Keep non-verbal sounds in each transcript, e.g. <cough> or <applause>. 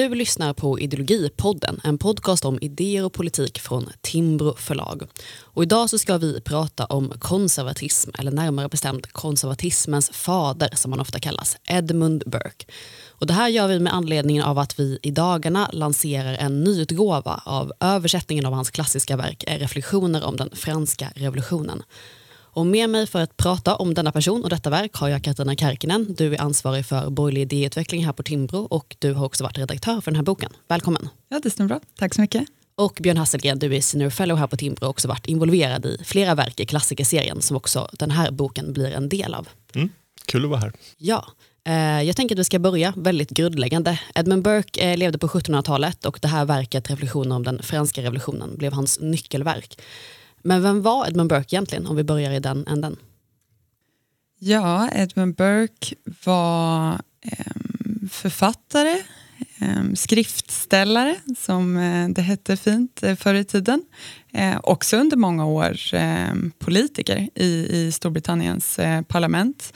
Du lyssnar på Ideologipodden, en podcast om idéer och politik från Timbro förlag. Och idag så ska vi prata om konservatism, eller närmare bestämt konservatismens fader som han ofta kallas, Edmund Burke. Och det här gör vi med anledning av att vi i dagarna lanserar en nyutgåva av översättningen av hans klassiska verk Reflektioner om den franska revolutionen. Och med mig för att prata om denna person och detta verk har jag Katarina Kärkinen. Du är ansvarig för borgerlig idéutveckling här på Timbro och du har också varit redaktör för den här boken. Välkommen. Ja, det stämmer bra. Tack så mycket. Och Björn Hasselgren, du är senior fellow här på Timbro och också varit involverad i flera verk i klassikerserien som också den här boken blir en del av. Mm, kul att vara här. Ja, eh, jag tänker att vi ska börja väldigt grundläggande. Edmund Burke eh, levde på 1700-talet och det här verket, Reflektioner om den franska revolutionen, blev hans nyckelverk. Men vem var Edmund Burke egentligen, om vi börjar i den änden? Ja, Edmund Burke var eh, författare, eh, skriftställare, som eh, det hette fint eh, förr i tiden. Eh, också under många år ehm, politiker i, i Storbritanniens eh, parlament.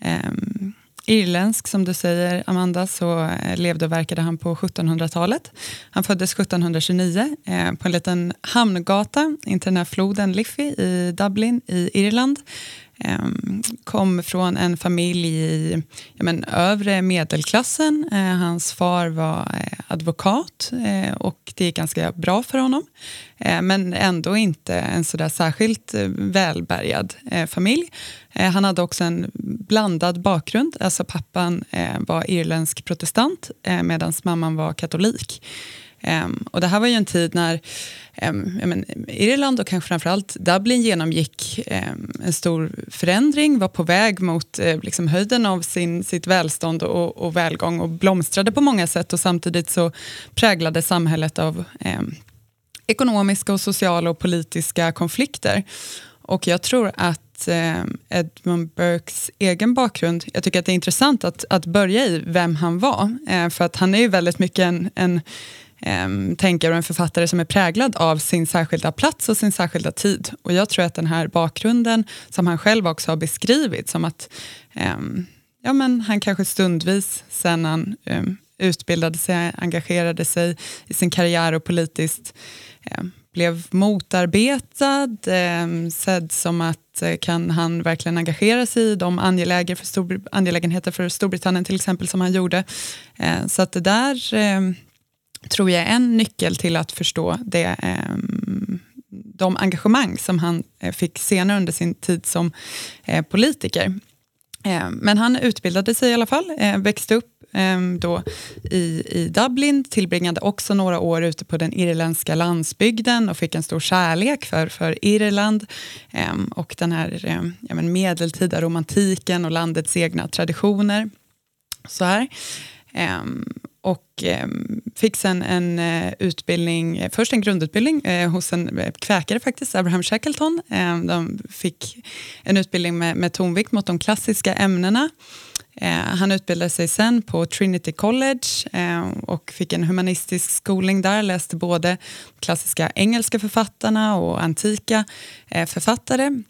Ehm, Irländsk, som du säger, Amanda, så eh, levde och verkade han på 1700-talet. Han föddes 1729 eh, på en liten hamngata intill den här floden Liffey i Dublin i Irland. Ehm, kom från en familj i ja, men, övre medelklassen. Eh, hans far var eh, advokat eh, och det gick ganska bra för honom. men ändå inte en sådär särskilt välbärgad familj. han hade också en blandad bakgrund. Alltså pappan var irländsk protestant medan mamman var katolik. Um, och det här var ju en tid när um, men, Irland och kanske framförallt Dublin genomgick um, en stor förändring, var på väg mot uh, liksom höjden av sin, sitt välstånd och, och, välgång och blomstrade på många sätt och samtidigt så präglade samhället av ekonomiska, och sociala och politiska konflikter. Och jag tror att Edmund Burkes egen bakgrund, jag tycker att det är intressant att, att börja i vem han var, Eh, för att han är ju väldigt mycket en, en eh, tänkare och en författare som är präglad av sin särskilda plats och sin särskilda tid. Och jag tror att den här bakgrunden, som han själv också har beskrivit, som att eh, ja, men han kanske stundvis, sen han eh, utbildade sig, engagerade sig i sin karriär och politiskt, ehm, blev motarbetad, eh, sedd som att eh, kan han verkligen engagera sig i de angelägen för Stor, angelägenheter för Storbritannien till exempel som han gjorde. Eh, så att det där ehm, tror jag är en nyckel till att förstå det, eh, de engagemang som han eh, fick senare under sin tid som eh, politiker. Ehm, men han utbildade sig i alla fall, eh, växte upp ehm, då i, i Dublin, tillbringade också några år ute på den irländska landsbygden och fick en stor kärlek för, för Irland ehm, och den här ja, men medeltida romantiken och landets egna traditioner. Så här och eh, fick sen en eh, utbildning, först en grundutbildning eh, hos en kväkare faktiskt, Abraham Shackleton. De fick en utbildning med, med tonvikt mot de klassiska ämnena. Han utbildade sig sen på Trinity College och fick en humanistisk skolning där, läste både klassiska engelska författarna och antika författare.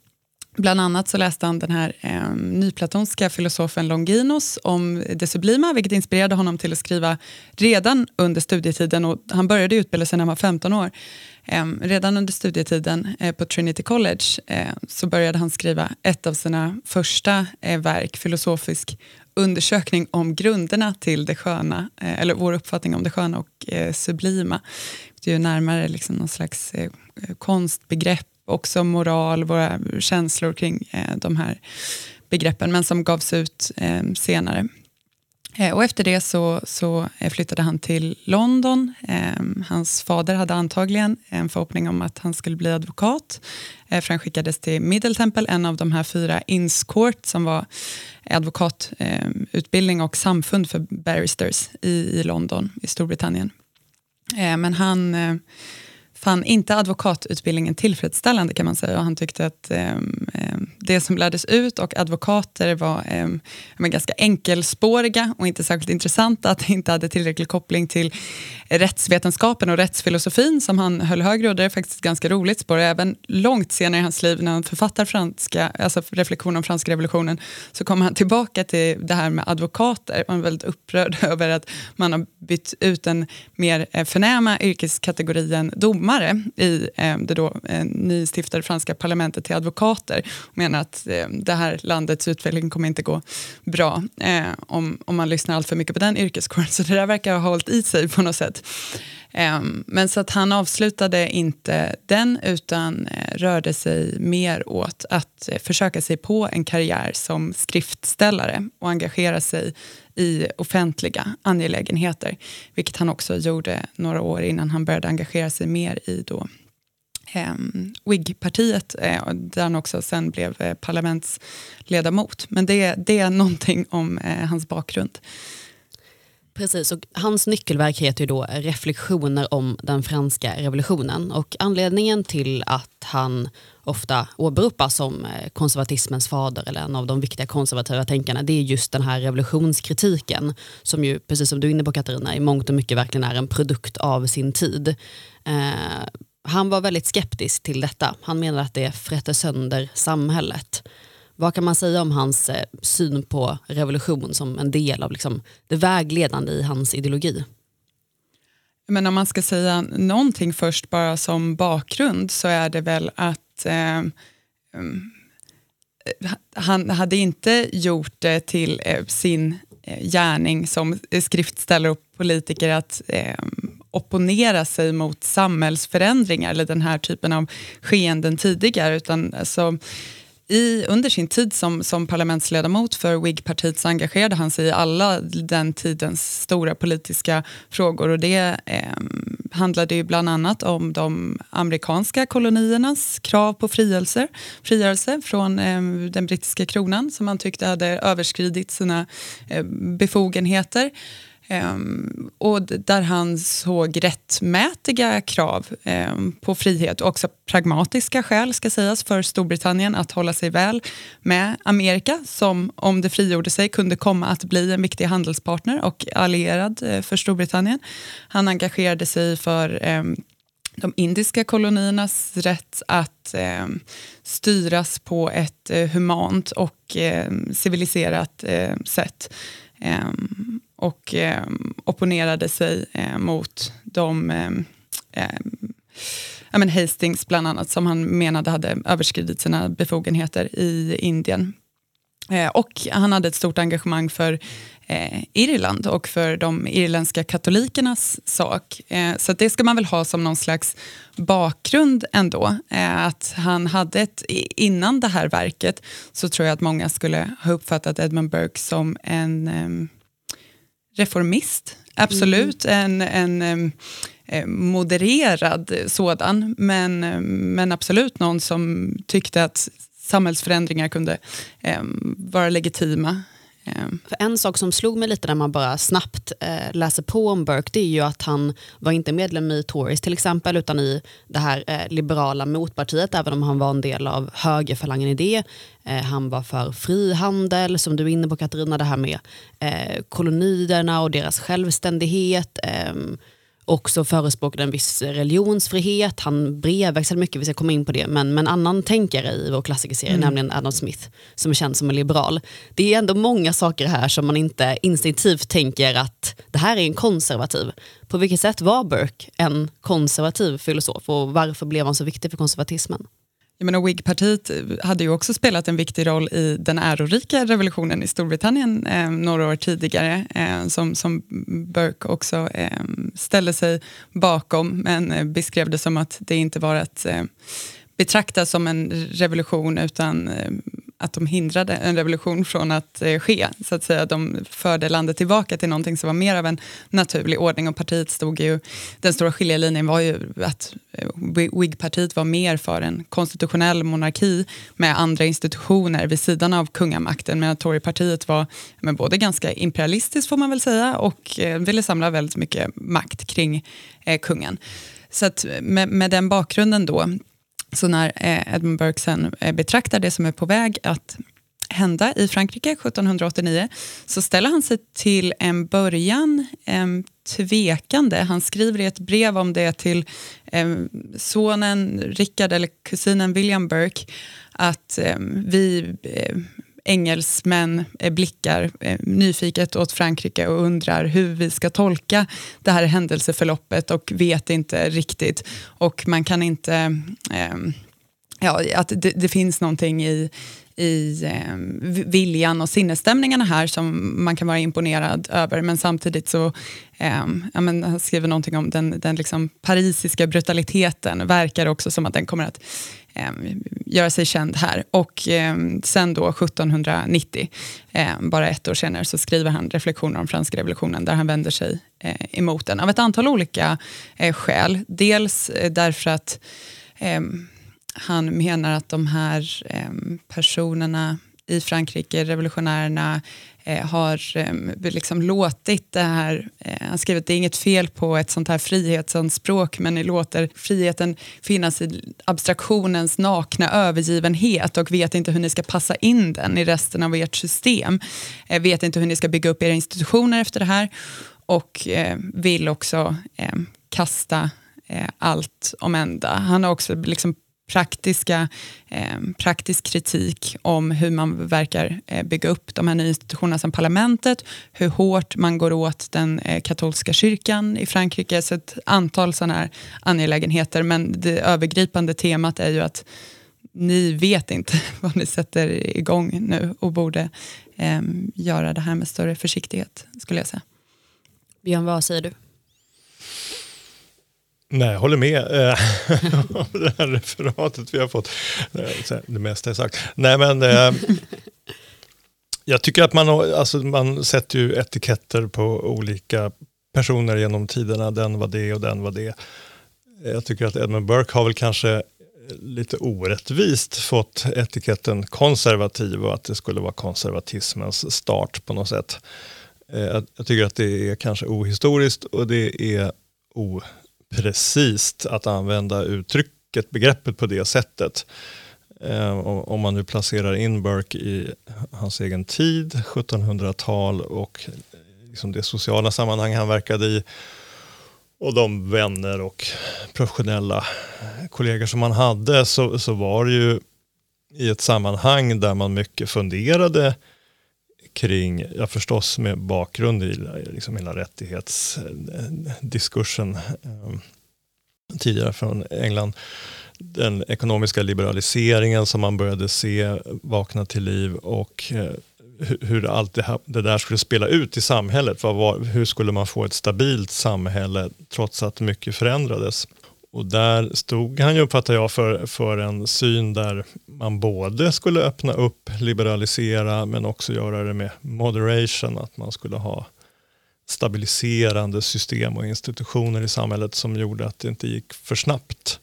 Bland annat så läste han den här eh, nyplatonska filosofen Longinos om det sublima, vilket inspirerade honom till att skriva redan under studietiden, och han började utbilda sig när han var 15 år. Eh, redan under studietiden eh, på Trinity College eh, så började han skriva ett av sina första eh, verk, filosofisk undersökning om grunderna till det sköna, eh, eller vår uppfattning om det sköna och eh, sublima. Det är ju närmare liksom någon slags eh, konstbegrepp också moral, våra känslor kring eh, de här begreppen, men som gavs ut eh, senare. Eh, och efter det så, så eh, flyttade han till London. Eh, hans fader hade antagligen en förhoppning om att han skulle bli advokat, eh, för han skickades till Middle Temple, en av de här fyra Inns Court, som var advokatutbildning ehm, och samfund för barristers i, i London, i Storbritannien. Eh, men han eh, fann inte advokatutbildningen tillfredsställande kan man säga. Och han tyckte att eh, det som lärdes ut och advokater var eh, ganska enkelspåriga och inte särskilt intressanta, att det inte hade tillräcklig koppling till rättsvetenskapen och rättsfilosofin som han höll högre och det är faktiskt ett ganska roligt spår. Även långt senare i hans liv när han författar franska, alltså reflektion om franska revolutionen så kommer han tillbaka till det här med advokater. Han är väldigt upprörd <laughs> över att man har bytt ut den mer eh, förnäma yrkeskategorien domare i eh, det då eh, nystiftade franska parlamentet till advokater tanken att att det här landets utveckling kommer inte gå bra eh, om, om man lyssnar allt för mycket på den yrkeskåren. <laughs> Så det där verkar ha hållit i sig på något sätt. Eh, men så att han avslutade inte den utan eh, rörde sig mer åt att eh, försöka sig på en karriär som skriftställare och engagera sig i offentliga angelägenheter. Vilket han också gjorde några år innan han började engagera sig mer i då Ehm, eh, WIG-partiet eh, där han också sen blev eh, parlamentsledamot. Men det, det är någonting om eh, hans bakgrund. Precis, och hans nyckelverk heter ju då Reflektioner om den franska revolutionen. Och anledningen till att han ofta åberopas som eh, konservatismens fader eller en av de viktiga konservativa tänkarna, det är just den här revolutionskritiken som ju, precis som du är inne på Katarina, i mångt och mycket verkligen är en produkt av sin tid. Eh, han var väldigt skeptisk till detta. Han menar att det frätter sönder samhället. Vad kan man säga om hans eh, syn på revolution som en del av liksom, det vägledande i hans ideologi? Men om man ska säga någonting först bara som bakgrund så är det väl att eh, mm, eh han hade inte gjort det till eh, sin eh, gärning som skriftställare och politiker att eh, opponera sig mot samhällsförändringar eller den här typen av skeenden tidigare. Utan alltså, i, under sin tid som, som parlamentsledamot för Whig-partiet så engagerade han sig i alla den tidens stora politiska frågor och det eh, handlade ju bland annat om de amerikanska koloniernas krav på frigörelse, frigörelse från eh, den brittiska kronan som han tyckte hade överskridit sina eh, befogenheter. Um, och där han såg rättmätiga krav um, på frihet och också pragmatiska skäl ska sägas för Storbritannien att hålla sig väl med Amerika som om det frigjorde sig kunde komma att bli en viktig handelspartner och allierad uh, för Storbritannien. Han engagerade sig för um, de indiska koloniernas rätt att eh, styras på ett eh, humant och eh, civiliserat eh, sätt och eh, opponerade sig eh, mot de eh, eh, ja, men Hastings bland annat som han menade hade överskridit sina befogenheter i Indien. Eh, och han hade ett stort engagemang för eh, Irland och för de irländska katolikernas sak. Eh, så det ska man väl ha som någon slags bakgrund ändå. Eh, att han hade ett, innan det här verket så tror jag att många skulle ha uppfattat Edmund Burke som en eh, reformist, absolut. Mm. En, en modererad sådan, men, men absolut någon som tyckte att samhällsförändringar kunde vara legitima. Ehm. För en sak som slog mig lite när man bara snabbt eh, läser på om Burke det är ju att han var inte medlem i Tories till exempel utan i det här eh, liberala motpartiet även om han var en del av högerfalangen i det. Eh, han var för frihandel som du är inne på Katarina, det här med eh, kolonierna och deras självständighet ehm, också förespråkade en viss religionsfrihet. Han brevväxlade mycket, vi ska komma in på det. Men, men annan tänkare i vår klassikerserie, mm. nämligen Adam Smith, som är känd som en liberal. Det är ändå många saker här som man inte instinktivt tänker att det här är en konservativ. På vilket sätt var Burke en konservativ filosof och varför blev han så viktig för konservatismen? Jag menar, Whig-partiet hade ju också spelat en viktig roll i den ärorika revolutionen i Storbritannien eh, några år tidigare, eh, som, som Burke också eh, ställde sig bakom, men eh, beskrev det som att det inte var att eh, betrakta som en revolution utan eh, att de hindrade en revolution från att eh, ske. Så att säga, de förde landet tillbaka till någonting som var mer av en naturlig ordning och partiet stod ju, den stora skiljelinjen var ju att eh, Whig-partiet var mer för en konstitutionell monarki med andra institutioner vid sidan av kungamakten medan Torypartiet var men både ganska imperialistiskt får man väl säga och eh, ville samla väldigt mycket makt kring eh, kungen. Så att eh, med, med den bakgrunden då så när eh, Edmund Burke sen eh, betraktar det som är på väg att hända i Frankrike 1789 så ställer han sig till en början eh, tvekande. Han skriver i ett brev om det till eh, sonen Richard eller kusinen William Burke att eh, vi engelsmän eh, blickar eh, nyfiket åt Frankrike och undrar hur vi ska tolka det här händelseförloppet och vet inte riktigt. Och man kan inte... Eh, ja, att det, det, finns någonting i, i eh, viljan och sinnesstämningarna här som man kan vara imponerad över. Men samtidigt så eh, ja, men han skriver någonting om den, den liksom parisiska brutaliteten. verkar också som att den kommer att eh, göra sig känd här. Och eh, sen då 1790, eh, bara ett år senare, så skriver han reflektioner om franska revolutionen där han vänder sig eh, emot den av ett antal olika eh, skäl. Dels eh, därför att eh, han menar att de här ehm, personerna i Frankrike, revolutionärerna, eh, har eh, liksom låtit det här, eh, han skriver att det är inget fel på ett sånt här frihetsanspråk men ni låter friheten finnas i abstraktionens nakna övergivenhet och vet inte hur ni ska passa in den i resten av ert system. Eh, vet inte hur ni ska bygga upp era institutioner efter det här och eh, vill också ehm, eh, kasta allt om ända. Han har också liksom praktiska, eh, praktisk kritik om hur man verkar eh, bygga upp de här nya institutionerna som parlamentet, hur hårt man går åt den eh, katolska kyrkan i Frankrike, så ett antal sådana här angelägenheter. Men det övergripande temat är ju att ni vet inte <laughs> vad ni sätter igång nu och borde eh, göra det här med större försiktighet, skulle jag säga. Björn, vad säger du? Nej, jag håller med eh, om <laughs> det här referatet vi har fått. Eh, det mesta är sagt. Nej, men eh, <laughs> jag tycker att man, alltså, man sätter ju etiketter på olika personer genom tiderna. Den var det och den var det. Jag tycker att Edmund Burke har väl kanske lite orättvist fått etiketten konservativ och att det skulle vara konservatismens start på något sätt. Jag tycker att det är kanske ohistoriskt och det är o precis att använda uttrycket, begreppet på det sättet. Eh, om man nu placerar in Burke i hans egen tid, 1700-tal och liksom det sociala sammanhang han verkade i och de vänner och professionella kollegor som han hade så, så var det ju i ett sammanhang där man mycket funderade kring, ja förstås med bakgrund i liksom hela rättighetsdiskursen eh, tidigare från England, den ekonomiska liberaliseringen som man började se vakna till liv och eh, hur allt det, här, det, där skulle spela ut i samhället. Var, hur skulle man få ett stabilt samhälle trots att mycket förändrades? Och där stod han ju, uppfattar jag, för, för en syn där man både skulle öppna upp, liberalisera, men också göra det med moderation, att man skulle ha stabiliserande system och institutioner i samhället som gjorde att det inte gick för snabbt.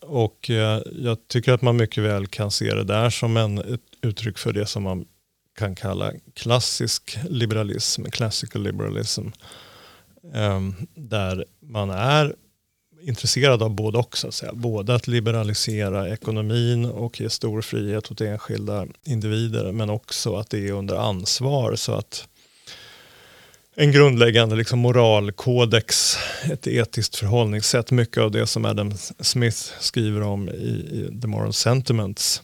Och eh, jag tycker att man mycket väl kan se det där som en, ett uttryck för det som man kan kalla klassisk liberalism, classical liberalism. Eh, där man är intresserad av både och. Så att säga. Både att liberalisera ekonomin och ge stor frihet åt enskilda individer men också att det är under ansvar så att en grundläggande liksom moralkodex, ett etiskt förhållningssätt. Mycket av det som Adam Smith skriver om i, i The Moral Sentiments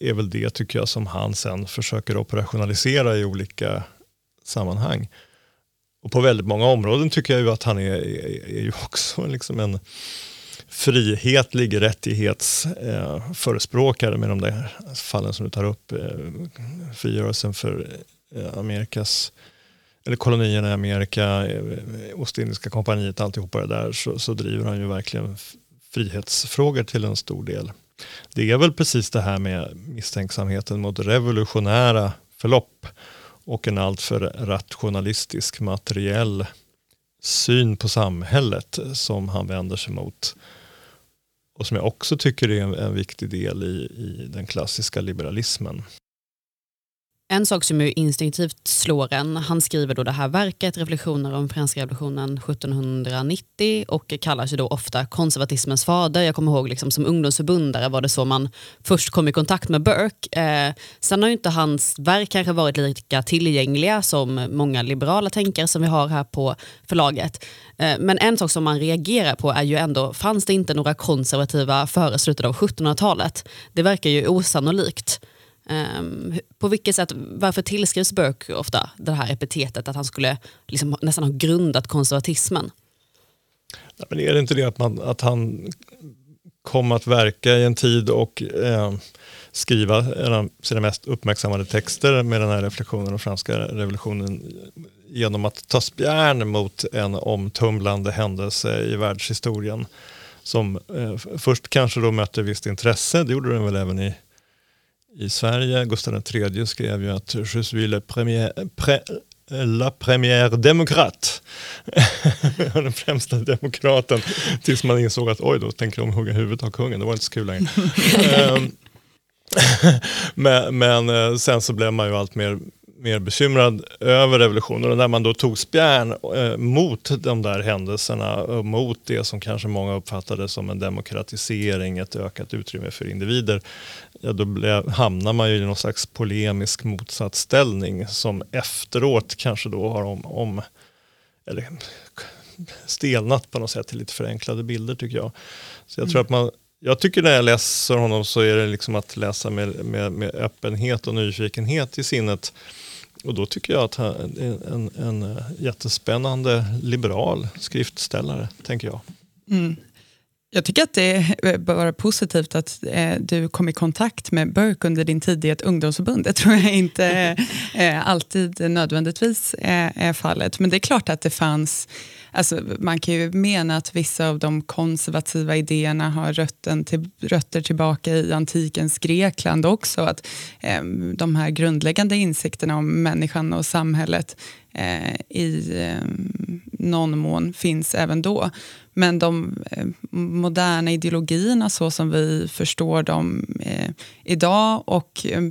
är väl det tycker jag som han sen försöker operationalisera i olika sammanhang. Och på väldigt många områden tycker jag ju att han är, är, är ju <laughs> också liksom en frihetlig rättighetsförespråkare eh, med de där fallen som du tar upp. Eh, frigörelsen för eh, Amerikas eller kolonierna i Amerika, eh, Ostindiska kompaniet, alltihopa det där, så, så driver han ju verkligen frihetsfrågor till en stor del. Det är väl precis det här med misstänksamheten mot revolutionära förlopp och en alltför rationalistisk materiell syn på samhället som han vänder sig mot. Och som jag också tycker är en, en viktig del i, i den klassiska liberalismen. En sak som ju instinktivt slår en, han skriver då det här verket, Reflektioner om franska revolutionen 1790 och kallar sig då ofta konservatismens fader. Jag kommer ihåg liksom, som ungdomsförbundare var det så man först kom i kontakt med Burke. Eh, sen har ju inte hans verk kanske varit lika tillgängliga som många liberala tänkare som vi har här på förlaget. Eh, men en sak som man reagerar på är ju ändå, fanns det inte några konservativa före slutet av 1700-talet? Det verkar ju osannolikt. Um, på vilket sätt, varför tillskrivs Burke ofta det här epitetet att han skulle liksom nästan ha grundat konservatismen? Ja, men är det inte det att, man, att han kom att verka i en tid och eh, skriva en av sina mest uppmärksammade texter med den här reflektionen om franska revolutionen genom att ta spjärn mot en omtumlande händelse i världshistorien som eh, först kanske då mötte visst intresse, det gjorde den väl även i i Sverige. Gustav III skrev ju att je suis le premier, pre, la première démocrate. <laughs> den främsta demokraten. Tills man insåg att oj då tänker de hugga huvudet av kungen, det var inte så kul längre. <laughs> Ehm, <laughs> men, men, eh, sen så blev man ju allt mer mer bekymrad över revolutionen och när man då tog spjärn eh, mot de där händelserna och mot det som kanske många uppfattade som en demokratisering, ett ökat utrymme för individer, ja, då blev, hamnar man ju i någon slags polemisk motsatsställning som efteråt kanske då har om, om eller, stelnat på något sätt till lite förenklade bilder tycker jag. Så jag mm. tror att man jag tycker när jag läser honom så är det liksom att läsa med, med, med öppenhet och nyfikenhet i sinnet. Och då tycker jag att han är en, en jättespännande liberal skriftställare, tänker jag. Mm. Jag tycker att det bör vara positivt att eh, du kom i kontakt med Burke under din tid i ett ungdomsförbund. Det tror jag inte <laughs> eh, alltid nödvändigtvis är, är fallet. Men det är klart att det fanns Alltså, man kan ju mena att vissa av de konservativa idéerna har rötten till, rötter tillbaka i antikens Grekland också. Att eh, de här grundläggande insikterna om människan och samhället eh, i eh, någon mån finns även då. Men de eh, moderna ideologierna så som vi förstår dem eh, idag och eh,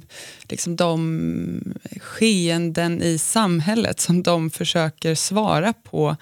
liksom de skeenden i samhället som de försöker svara på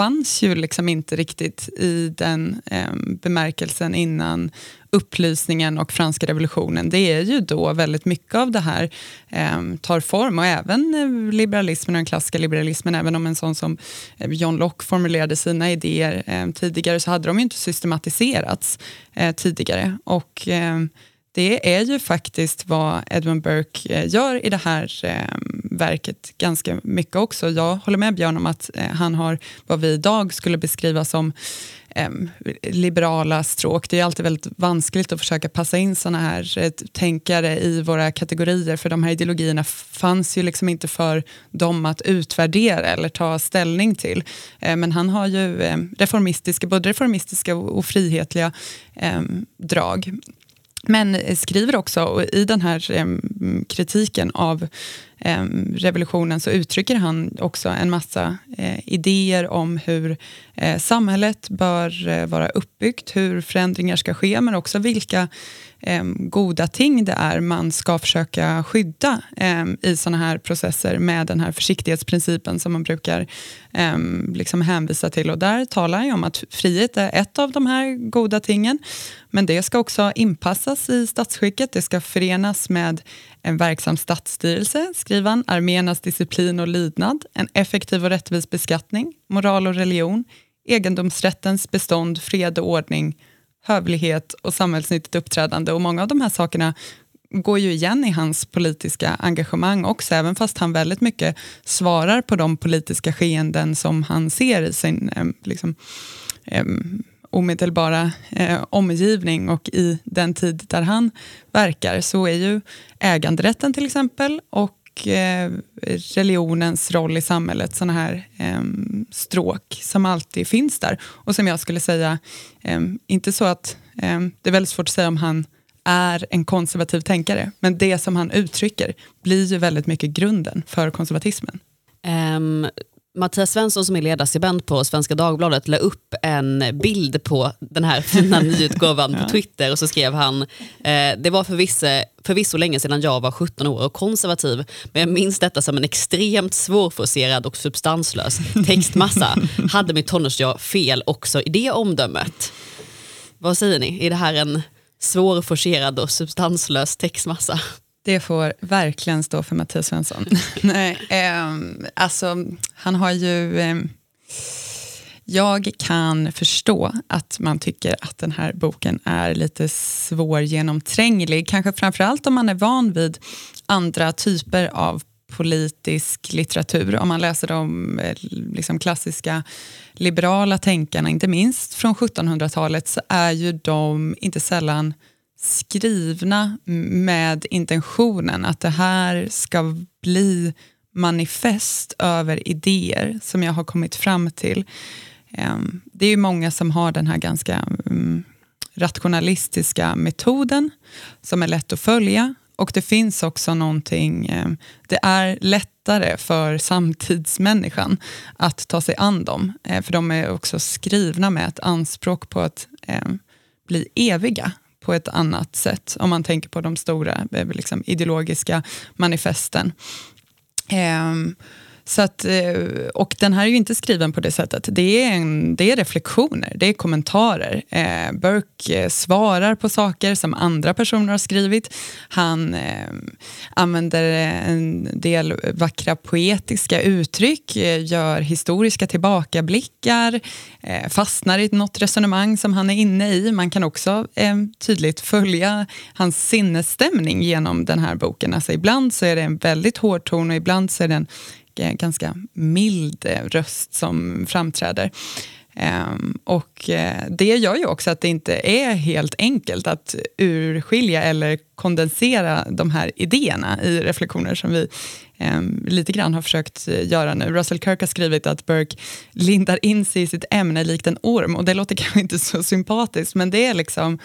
fanns ju liksom inte riktigt i den eh, bemärkelsen innan upplysningen och franska revolutionen. Det är ju då väldigt mycket av det här eh, tar form och även eh, liberalismen och den klassiska liberalismen, även om en sån som eh, John Locke formulerade sina idéer eh, tidigare så hade de ju inte systematiserats eh, tidigare. Och ehm, det är ju faktiskt vad Edmund Burke eh, gör i det här eh, verket ganska mycket också. Jag håller med Björn om att eh, han har vad vi idag skulle beskriva som eh, liberala stråk. Det är alltid väldigt vanskligt att försöka passa in sådana här eh, tänkare i våra kategorier för de här ideologierna fanns ju liksom inte för dem att utvärdera eller ta ställning till. Men han har ju reformistiska, både reformistiska och, frihetliga drag. Men skriver också i den här eh, kritiken av eh, revolutionen så uttrycker han också en massa eh, idéer om hur eh, samhället bör eh, vara uppbyggt, hur förändringar ska ske, men också vilka eh, goda ting det är man ska försöka skydda eh, i sådana här processer med den här försiktighetsprincipen som man brukar eh, liksom hänvisa till. Och där talar jag om att frihet är ett av de här goda tingen, men det ska också inpassas i statsskicket, det ska förenas med en verksam statsstyrelse, skriver han, arméernas disciplin och lydnad, en effektiv och rättvis beskattning, moral och religion, egendomsrättens bestånd, fred och ordning, hövlighet och samhällsnyttigt uppträdande. Och många av de här sakerna går ju igen i hans politiska engagemang också, även fast han väldigt mycket svarar på de politiska skeenden som han ser i sin eh, liksom, eh, omedelbara eh, omgivning och i den tid där han verkar så är ju äganderätten till exempel och eh, religionens roll i samhället sådana här eh, stråk som alltid finns där. Och som jag skulle säga, eh, inte så att eh, det är väldigt svårt att säga om han är en konservativ tänkare, men det som han uttrycker blir ju väldigt mycket grunden för konservatismen. Um, Mattias Svensson som är ledarskribent på Svenska Dagbladet la upp en bild på den här fina <laughs> nyutgåvan på Twitter och så skrev han eh, det var förvisso, förvisso länge sedan jag var 17 år och konservativ men jag minns detta som en extremt svårforcerad och substanslös <laughs> textmassa. Hade mitt tonårsjag fel också i det omdömet? Vad säger ni? Är det här en svårforcerad och substanslös textmassa? Det får verkligen stå för Mattias Svensson. <laughs> Nej, eh, alltså, han har ju... Eh, jag kan förstå att man tycker att den här boken är lite svårgenomtränglig. Kanske framförallt om man är van vid andra typer av politisk litteratur. Om man läser de eh, liksom klassiska liberala tänkarna, inte minst från 1700-talet, så är ju de inte sällan skrivna med intentionen att det här ska bli manifest över idéer som jag har kommit fram till. Ehm, det är ju många som har den här ganska mm, rationalistiska metoden som är lätt att följa. Och det finns också någonting, ehm, det är lättare för samtidsmänniskan att ta sig an dem. Eh, för de är också skrivna med ett anspråk på att ehm, bli eviga på ett annat sätt, om man tänker på de stora eh, liksom, ideologiska manifesten. Um, så att, eh, och den här är ju inte skriven på det sättet. Det är, en, det är reflektioner, det är kommentarer. Eh, Burke eh, svarar på saker som andra personer har skrivit. Han eh, använder en del vackra poetiska uttryck, eh, gör historiska tillbakablickar, eh, fastnar i något resonemang som han är inne i. Man kan också tydligt följa hans sinnesstämning genom den här boken. Alltså ibland så är det en väldigt hård ton och ibland så är den Eh, ganska mild eh, röst som framträder. Ehm, och eh, det gör ju också att det inte är helt enkelt att urskilja eller kondensera de här idéerna i reflektioner som vi ehm, lite grann har försökt göra nu. Russell Kirk har skrivit att Burke lindar in sig i sitt ämne likt en orm och det låter <laughs> kanske inte så sympatiskt men det är liksom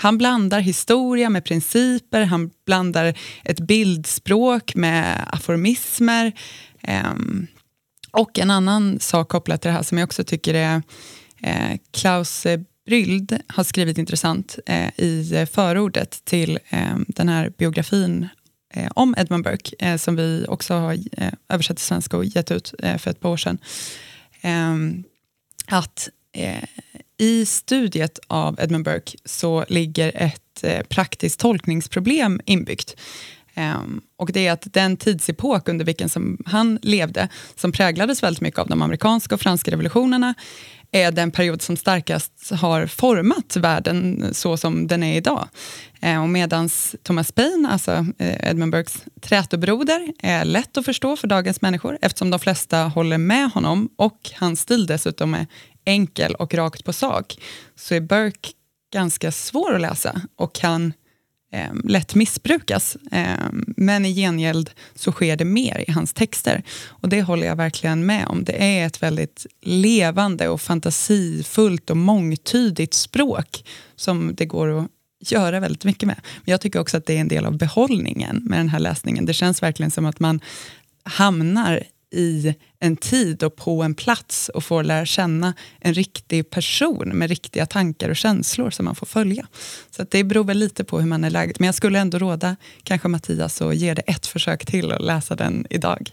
han blandar historia med principer, han blandar ett bildspråk med aforismer. Um, och en annan sak kopplat till det här som jag också tycker är eh, Klaus Bryld har skrivit intressant eh, i förordet till eh, den här biografin eh, om Edmund Burke eh, som vi också har eh, översatt till svenska och gett ut eh, för ett par år sedan. Ehm, att eh, i studiet av Edmund Burke så ligger ett eh, praktiskt tolkningsproblem inbyggt. Um, och det är att den tidsepok under vilken som han levde, som präglades väldigt mycket av de amerikanska och franska revolutionerna, är den period som starkast har format världen så som den är idag. Eh, och medans Thomas Paine, alltså eh, Edmund Burkes trätobroder, är lätt att förstå för dagens människor eftersom de flesta håller med honom och hans stil dessutom är enkel och rakt på sak, så är Burke ganska svår att läsa och kan eh, lätt missbrukas. Eh, men i gengäld så sker det mer i hans texter. Och det håller jag verkligen med om. Det är ett väldigt levande och fantasifullt och mångtydigt språk som det går att göra väldigt mycket med. Men jag tycker också att det är en del av behållningen med den här läsningen. Det känns verkligen som att man hamnar i en tid och på en plats och får lära känna en riktig person med riktiga tankar och känslor som man får följa. Så det beror väl lite på hur man är läget. Men jag skulle ändå råda kanske Mattias att ge det ett försök till och läsa den idag.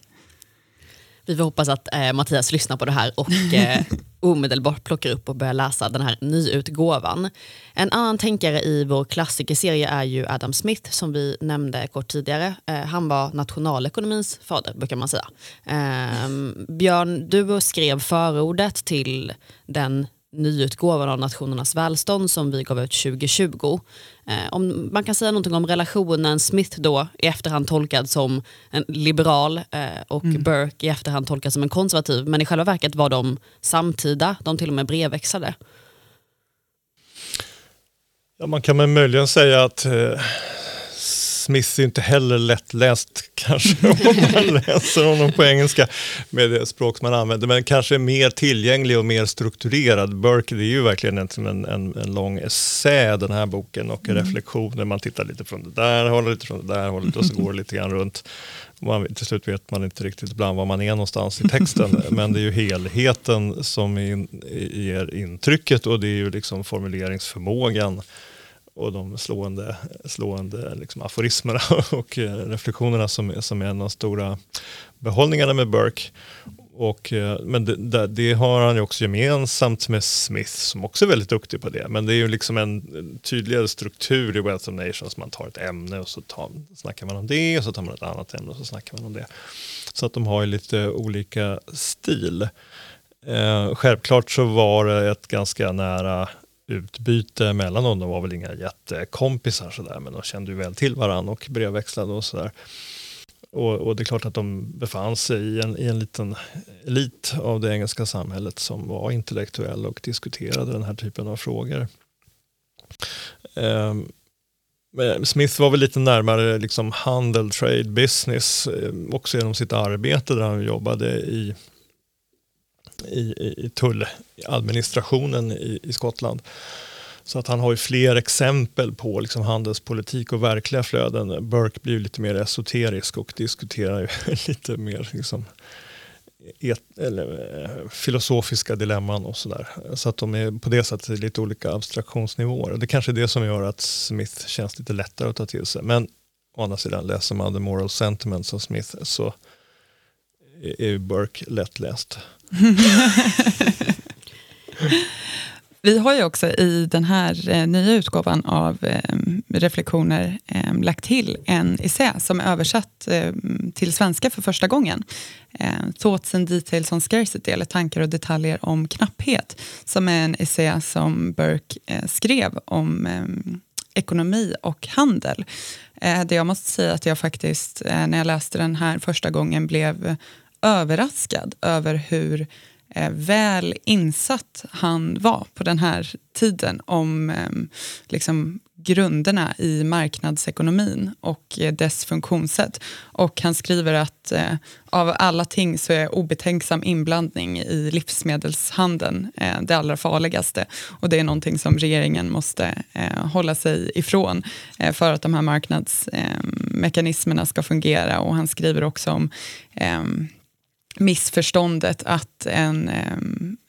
Vi får hoppas att eh, Mattias lyssnar på det här och eh, <laughs> omedelbart plockar upp och börjar läsa den här nyutgåvan. En annan tänkare i vår klassikerserie är ju Adam Smith som vi nämnde kort tidigare. Eh, han var nationalekonomins fader brukar man säga. Eh, Björn, du skrev förordet till den nyutgåvan av Nationernas välstånd som vi gav ut 2020. Eh, om man kan säga någonting om relationen Smith då i efterhand tolkad som en liberal eh, och mm. Burke i efterhand tolkad som en konservativ. Men i själva verket var de samtida, de till och med brevväxlade. Ja, man kan möjligen säga att eh, Smith är inte heller lättläst <laughs> kanske om man läser honom på engelska med det språk man använder, men kanske mer tillgänglig och mer strukturerad. Burke, det är ju verkligen en, en, en lång essä den här boken och mm. reflektioner. Man tittar lite från det där hållet, lite från det där hållet och så går det lite grann runt. Man, till slut vet man inte riktigt ibland var man är någonstans i texten, <laughs> men det är ju helheten som in, ger intrycket och det är ju liksom formuleringsförmågan och de slående, slående liksom aforismerna <laughs> och eh, reflektionerna som, som är en av de stora behållningarna med Burke. Och, eh, men det, det, har han ju också gemensamt med Smith som också är väldigt duktig på det. Men det är ju liksom en tydligare struktur i Wealth of Nations. Man tar ett ämne och så tar, snackar man om det och så tar man ett annat ämne och så snackar man om det. Så att de har ju lite olika stil. Eh, självklart så var det ett ganska nära utbyte mellan dem. De var väl inga jättekompisar sådär, men de kände ju väl till varandra och brevväxlade och sådär. Och, och, det är klart att de befann sig i en, i en liten elit av det engelska samhället som var intellektuell och diskuterade den här typen av frågor. Um, Smith var väl lite närmare liksom handel, trade, business, eh, också genom sitt arbete där han jobbade i i, i tulladministrationen i, i Skottland. Så att han har ju fler exempel på liksom handelspolitik och verkliga flöden. Burke blir lite mer esoterisk och diskuterar ju <laughs> lite mer liksom et, eller, eh, filosofiska dilemman och sådär. Så att de är på det sättet lite olika abstraktionsnivåer. Det kanske är det som gör att Smith känns lite lättare att ta till sig. Men å andra sidan läser man The Moral Sentiments av Smith så är Burke lättläst. <laughs> Vi har ju också i den här eh, nya utgåvan av eh, reflektioner eh, lagt till en essä som är översatt ehm, till svenska för första gången. Ehm, Thoughts and details on scarcity, eller tankar och detaljer om knapphet, som är en essä som Burke eh, skrev om ehm, ekonomi och handel. Eh, det jag måste säga att jag faktiskt, eh, när jag läste den här första gången, blev överraskad över hur eh, väl insatt han var på den här tiden om eh, liksom, grunderna i marknadsekonomin och eh, dess funktionssätt. Och han skriver att eh, av alla ting så är obetänksam inblandning i livsmedelshandeln eh, det allra farligaste. Och det är någonting som regeringen måste eh, hålla sig ifrån eh, för att de här marknadsmekanismerna eh, ska fungera. Och han skriver också om missförståndet att en,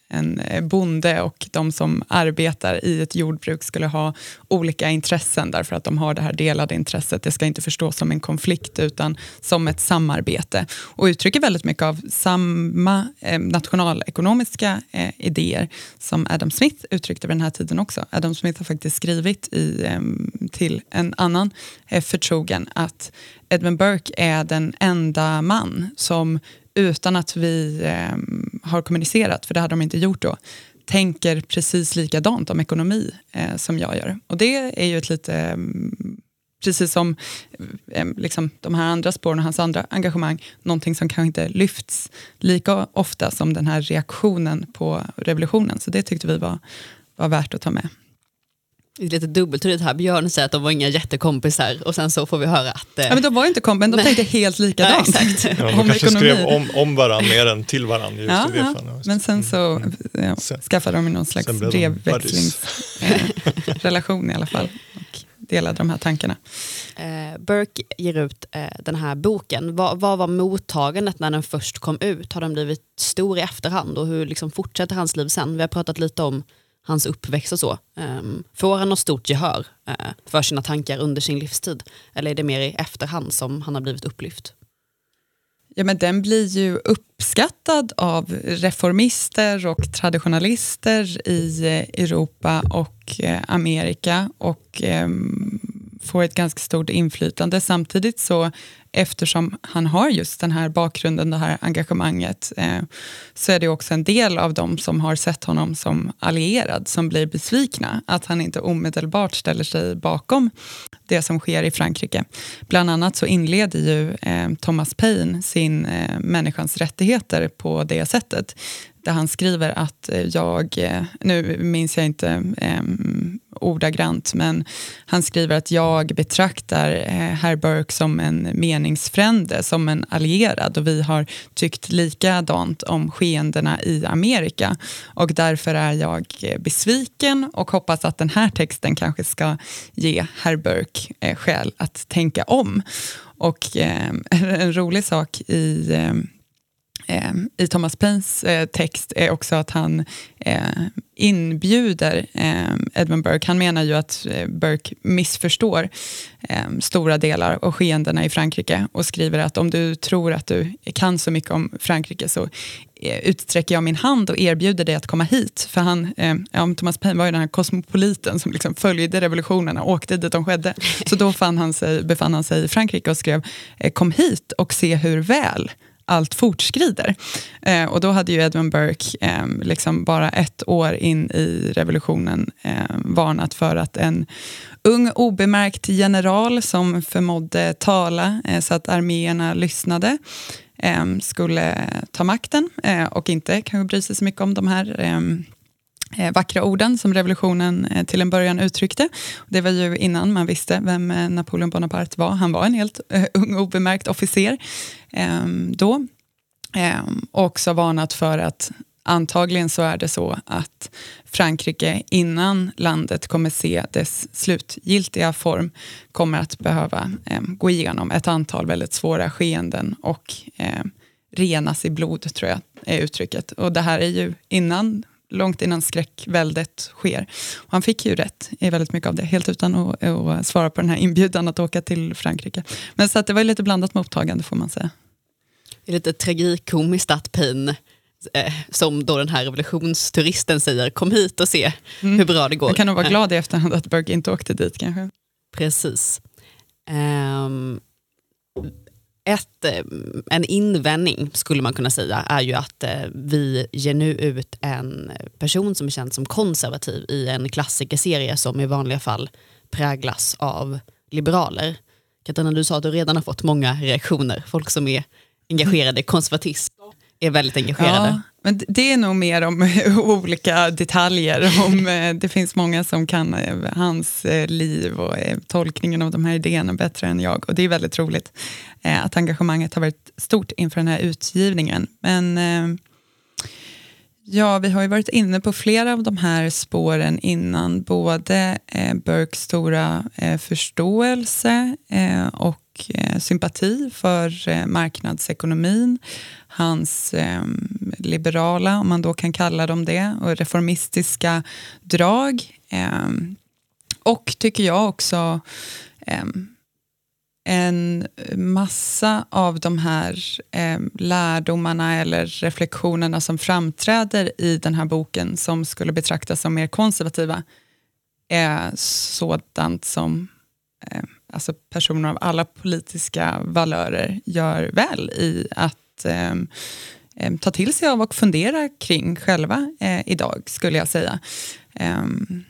en bonde och de som arbetar i ett jordbruk skulle ha olika intressen därför att de har det här delade intresset. Det ska inte förstås som en konflikt utan som ett samarbete och uttrycker väldigt mycket av samma eh, nationalekonomiska eh, idéer som Adam Smith uttryckte vid den här tiden också. Adam Smith har faktiskt skrivit i, eh, till en annan eh, förtrogen att Edmund Burke är den enda man som utan att vi eh, har kommunicerat, för det hade de inte gjort då, tänker precis likadant om ekonomi eh, som jag gör. Och det är ju ett lite, eh, precis som eh, liksom de här andra spåren och hans andra engagemang, någonting som kanske inte lyfts lika ofta som den här reaktionen på revolutionen. Så det tyckte vi var, var värt att ta med lite dubbeltydigt här. Björn säger att de var inga jättekompisar och sen så får vi höra att... Eh... Ja, men de var inte kompisar, men de tänkte helt likadant. Ja, exakt. Ja, de kanske ekonomi. skrev om, om varandra mer än till varandra. Just ja, ja. Men sen så mm. ja, skaffade de någon slags brevväxlingsrelation i alla fall och delade de här tankarna. Eh, Burke ger ut eh, den här boken. Vad, vad, var mottagandet när den först kom ut? Har den blivit stor i efterhand och hur liksom fortsätter hans liv sen? Vi har pratat lite om hans uppväxt och så. Um, får han något stort gehör uh, för sina tankar under sin livstid? Eller är det mer i efterhand som han har blivit upplyft? Ja, men den blir ju uppskattad av reformister och traditionalister i eh, Europa och eh, Amerika och um, får ett ganska stort inflytande. Samtidigt så eftersom han har just den här bakgrunden, det här engagemanget, eh, så är det också en del av dem som har sett honom som allierad som blir besvikna. Att han inte omedelbart ställer sig bakom det som sker i Frankrike. Bland annat så inleder ju eh, Thomas Paine sin eh, Människans rättigheter på det sättet där han skriver att eh, jag, eh, nu minns jag inte eh, ordagrant, men han skriver att jag betraktar eh, herr Burke som en meningsfrände, som en allierad och vi har tyckt likadant om skeendena i Amerika och därför är jag besviken och hoppas att den här texten kanske ska ge herr Burke skäl att tänka om. Och eh, <laughs> en rolig sak i ehm, eh, i Thomas Paines eh, text är också att han eh, inbjuder eh, Edmund Burke. Han menar ju att Burke missförstår stora delar av skeendena i Frankrike och skriver att om du tror att du kan så mycket om Frankrike så utsträcker jag min hand och erbjuder dig att komma hit. För han, ja, Thomas Paine var ju den här kosmopoliten som liksom följde revolutionerna och åkte dit de skedde. Så då fann han sig, befann han sig i Frankrike och skrev kom hit och se hur väl allt fortskrider. Eh, och då hade ju Edmund Burke eh, liksom bara ett år in i revolutionen eh, varnat för att en ung obemärkt general som förmådde tala eh, så att arméerna lyssnade eh, skulle ta makten eh, och inte kanske bry sig så mycket om de här eh, Eh, vackra orden som revolutionen eh, till en början uttryckte. Det var ju innan man visste vem eh, Napoleon Bonaparte var. Han var en helt ung obemärkt officer ehm, då. Ehm, och också varnat för att antagligen så är det så att Frankrike innan landet kommer se dess slutgiltiga form kommer att behöva eh, gå igenom ett antal väldigt svåra skeenden och eh, renas i blod, tror jag är uttrycket. Och det här är ju innan långt innan skräckväldet sker. Och han fick ju rätt i väldigt mycket av det, helt utan att, att svara på den här inbjudan att åka till Frankrike. Men så det var lite blandat mottagande får man säga. Det är lite tragikomiskt att Payne eh, som då den här revolutionsturisten säger, kom hit och se mm. hur bra det går. Jag kan nog vara glad i efterhand att Burke inte åkte dit kanske. Precis. Um, ett, eh, en invändning skulle man kunna säga är ju att eh, vi ger nu ut en person som är känd som konservativ i en klassikerserie som i vanliga fall präglas av liberaler. Katarina, du sa att du redan har fått många reaktioner, folk som är engagerade i konservatism är väldigt engagerade. Ja, men det är nog mer om <laughs> olika detaljer. Om, eh, det finns många som kan eh, hans eh, liv och tolkningen av de här idéerna bättre än jag. Och det är väldigt roligt att engagemanget har varit stort inför den här utgivningen. Men Ja, vi har ju varit inne på flera av de här spåren innan. Både eh, Burkes stora eh, förståelse eh, eh, sympati för eh, marknadsekonomin. Hans eh, liberala, om man då kan kalla dem det, och reformistiska drag. Ehm, och tycker jag också ehm, en massa av de här eh, lärdomarna eller reflektionerna som framträder i den här boken som skulle betraktas som mer konservativa är sådant som eh, alltså personer av alla politiska valörer gör väl i att eh, ta till sig av och fundera kring själva eh, idag, skulle jag säga. Ehm,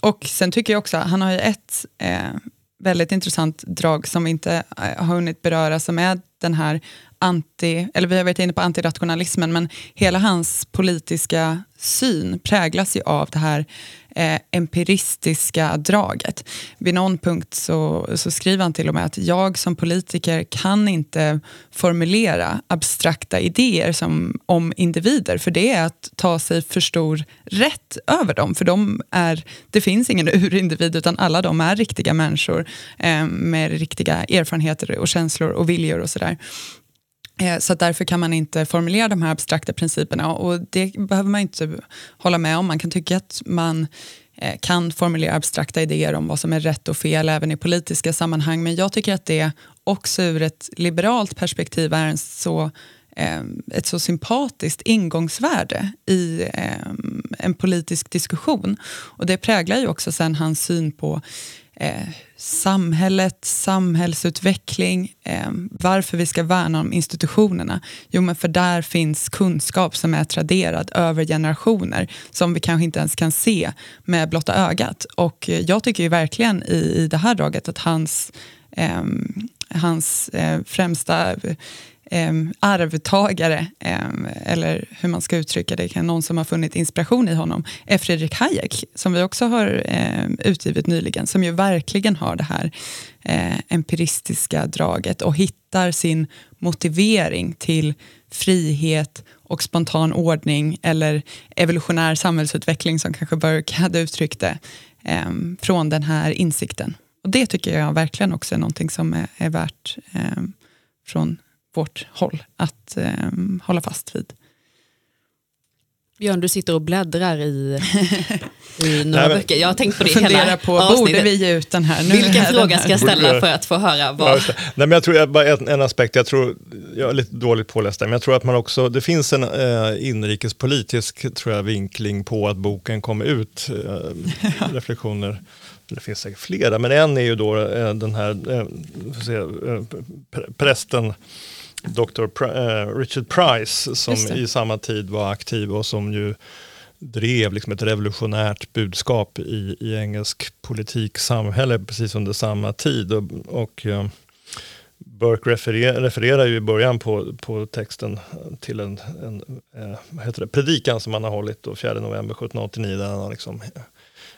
och sen tycker jag också, han har ju ett eh, väldigt intressant drag som vi inte eh, har hunnit beröra som är den här anti, eller vi har varit inne på antirationalismen, men hela hans politiska syn präglas ju av det här eh, empiristiska draget. Vid någon punkt så, så skriver han till och med att jag som politiker kan inte formulera abstrakta idéer som, om individer, för det är att ta sig för stor rätt över dem. För de är, det finns ingen <laughs> urindivid, utan alla de är riktiga människor eh, med riktiga erfarenheter och känslor och viljor och sådär. Eh, så därför kan man inte formulera de här abstrakta principerna och det behöver man inte hålla med om. Man kan tycka att man eh, kan formulera abstrakta idéer om vad som är rätt och fel även i politiska sammanhang men jag tycker att det också ur ett liberalt perspektiv är en så, eh, ett så sympatiskt ingångsvärde i en politisk diskussion. Och det präglar ju också sen hans syn på eh, samhället, samhällsutveckling, eh, varför vi ska värna om institutionerna. Jo, men för där finns kunskap som är traderad över generationer som vi kanske inte ens kan se med blotta ögat. Och jag tycker ju verkligen i, i det här draget att hans, eh, hans eh, främsta eh, arvtagare, eh, eller hur man ska uttrycka det, någon som har funnit inspiration i honom, är Fredrik Hayek, som vi också har eh, utgivit nyligen, som ju verkligen har det här eh, empiristiska draget och hittar sin motivering till frihet och spontan ordning eller evolutionär samhällsutveckling som kanske Burke hade uttryckt det, eh, från den här insikten. Och Det tycker jag verkligen också är någonting som är, är värt eh, från vårt håll att eh, hålla fast vid. Björn, du sitter och bläddrar i, <laughs> i några Nej, böcker. Jag har tänkt på det hela på, avsnittet. borde vi ge ut den här? Nu Vilken är den fråga här. ska jag ställa för att få höra Ja, vad... det. Nej, men jag tror jag, bara en, en aspekt, jag tror, jag är lite dåligt påläst där, men jag tror att man också, det finns en eh, inrikespolitisk tror jag, vinkling på att boken kommer ut, eh, <laughs> reflektioner, det finns säkert flera, men en är ju då eh, den här eh, se, eh, pr- prästen Dr. Pri- eh, Richard Price som i samma tid var aktiv och som ju drev liksom ett revolutionärt budskap i, i engelsk politik, samhälle precis under samma tid. Och, och eh, Burke referer, refererar ju i början på, på texten till en, en vad heter det, predikan som han har hållit då, 4 november 1789 där han har liksom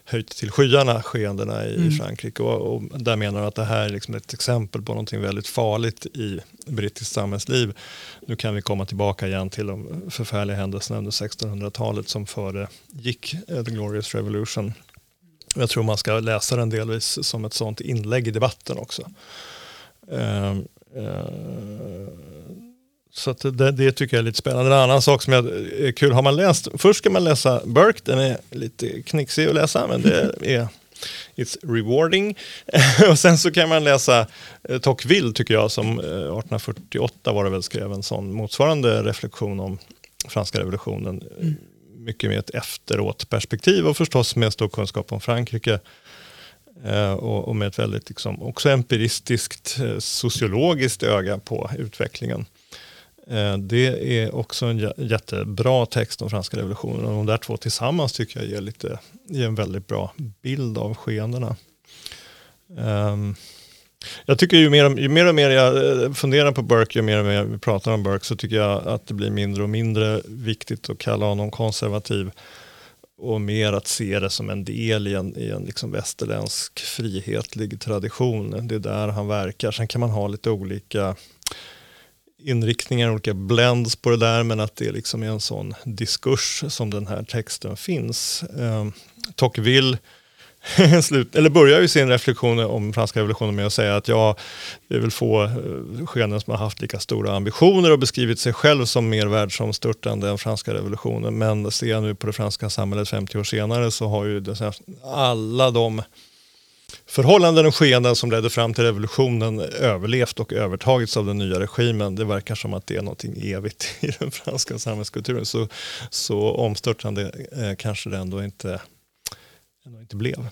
höjt till skyarna skeendena i Mm. Frankrike. Och, och där menar att det här är liksom ett exempel på någonting väldigt farligt i brittiskt samhällsliv. Nu kan vi komma tillbaka igen till de förfärliga händelserna under 1600-talet som föregick eh, The Glorious Revolution. Jag tror man ska läsa den delvis som ett sånt inlägg i debatten också. Eh, eh, så det, det tycker jag är lite spännande. En annan sak som jag, är kul, har man läst, först ska man läsa Burke, den är lite knixig att läsa men det <laughs> är It's rewarding. <laughs> och sen så kan man läsa eh, Tocqueville tycker jag som eh, 1848 var det väl skrev en sån motsvarande reflektion om franska revolutionen. Mm. Mycket med ett efteråt-perspektiv och förstås med stor kunskap om Frankrike. Eh, och, och med ett väldigt liksom, också empiristiskt eh, sociologiskt öga på utvecklingen. Eh, det är också en jättebra text om franska revolutionen och de där två tillsammans tycker jag ger, lite, ger en väldigt bra bild av skeendena. Ehm, jag tycker ju mer, och- ju mer och mer jag eh, funderar på Burke, ju mer och mer vi pratar om Burke så tycker jag att det blir mindre och mindre viktigt att kalla honom konservativ och mer att se det som en del i en, i en liksom västerländsk frihetlig tradition. Det är där han verkar. Sen kan man ha lite olika inriktningar, olika blends på det där, men att det liksom är en sån diskurs som den här texten finns. Eh, Tocqueville <laughs> slut, eller börjar ju sin reflektion om franska revolutionen med att säga att ja, det är väl få eh, skeenden som har haft lika stora ambitioner och beskrivit sig själv som mer världsomstörtande än franska revolutionen. Men ser jag nu på det franska samhället 50 år senare så har ju alla de förhållanden och skeenden som ledde fram till revolutionen överlevt och övertagits av den nya regimen. Det verkar som att det är något evigt <laughs> i den franska samhällskulturen. Så, så omstörtande eh, kanske det ändå inte, ändå inte blev.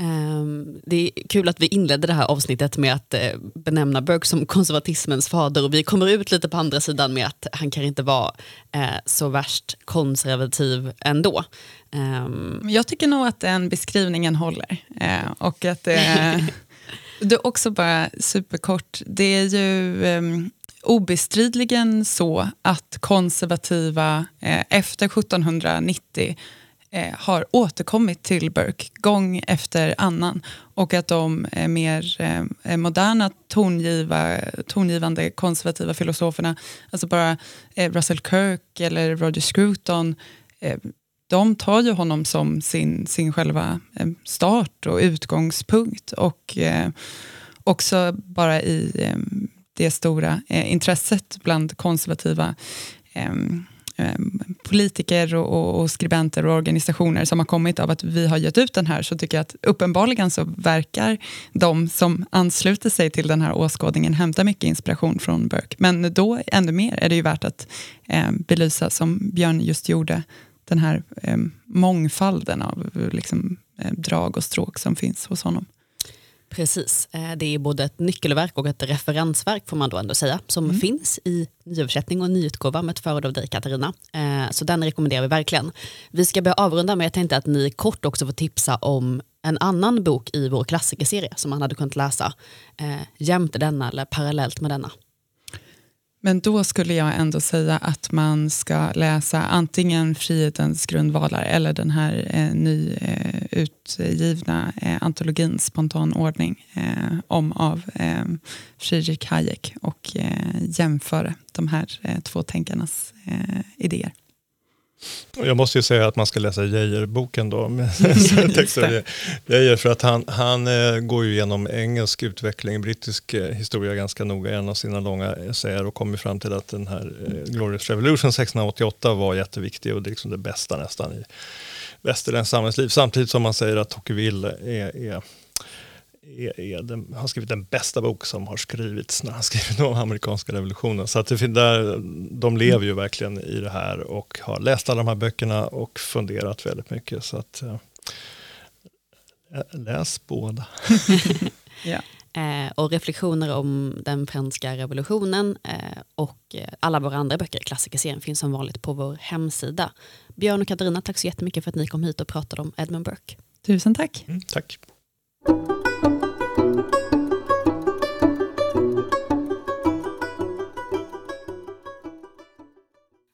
Ehm, det är kul att vi inledde det här avsnittet med att eh, benämna Burke som konservatismens fader och vi kommer ut lite på andra sidan med att han kan inte vara eh, så värst konservativ ändå. Ehm, Jag tycker nog att den beskrivningen håller. Eh, och att det, <laughs> det är också bara superkort, det är ju eh, obestridligen så att konservativa efter 1790 eh, har återkommit till Burke gång efter annan och att de eh, mer eh, moderna tongiva, tongivande konservativa filosoferna, alltså bara eh, Russell Kirk eller Roger Scruton, eh, de tar ju honom som sin, sin själva eh, start och utgångspunkt och eh, också bara i eh, det stora eh, intresset bland konservativa eh, Ehm, politiker och, och, och skribenter och organisationer som har kommit av att vi har gett ut den här så tycker jag att uppenbarligen så verkar de som ansluter sig till den här åskådningen hämta mycket inspiration från Burke. Men då ännu mer är det ju värt att eh, belysa som Björn just gjorde den här eh, mångfalden av liksom, eh, drag och stråk som finns hos honom. Precis, Eh, det är både ett nyckelverk och ett referensverk får man då ändå säga som finns i nyöversättning och nyutgåva med ett förord av dig Katarina. Eh, Så den rekommenderar vi verkligen. Vi ska börja avrunda men jag tänkte att ni kort också får tipsa om en annan bok i vår klassikerserie som man hade kunnat läsa eh, jämte denna eller parallellt med denna. Men då skulle jag ändå säga att man ska läsa antingen Frihetens grundvalar eller den här eh, nyutgivna eh, eh, antologin Spontan ordning eh, om av eh, Friedrich Hayek och eh, jämföra de här eh, två tänkarnas eh, idéer. Jag måste ju säga att man ska läsa Geijer-boken då. <laughs> <laughs> Geijer för att han, han eh, går ju igenom engelsk utveckling, brittisk eh, historia ganska noga i en av sina långa essäer och kommer fram till att den här eh, Glorious Revolution 1688 var jätteviktig och det är liksom det bästa nästan i västerländskt samhällsliv. Samtidigt som man säger att Tocqueville är, är är, är den, har skrivit den bästa bok som har skrivits när han <laughs> skrivit om amerikanska revolutionen. Så att det, där, de lever ju verkligen i det här och har läst alla de här böckerna och funderat väldigt mycket. Så att, äh, läs båda. <laughs> ja. Eh, och reflektioner om den franska revolutionen eh, och eh, alla våra andra böcker i klassikerserien finns som vanligt på vår hemsida. Björn och Katarina, tack så jättemycket för att ni kom hit och pratade om Edmund Burke. Tusen tack. Mm, tack.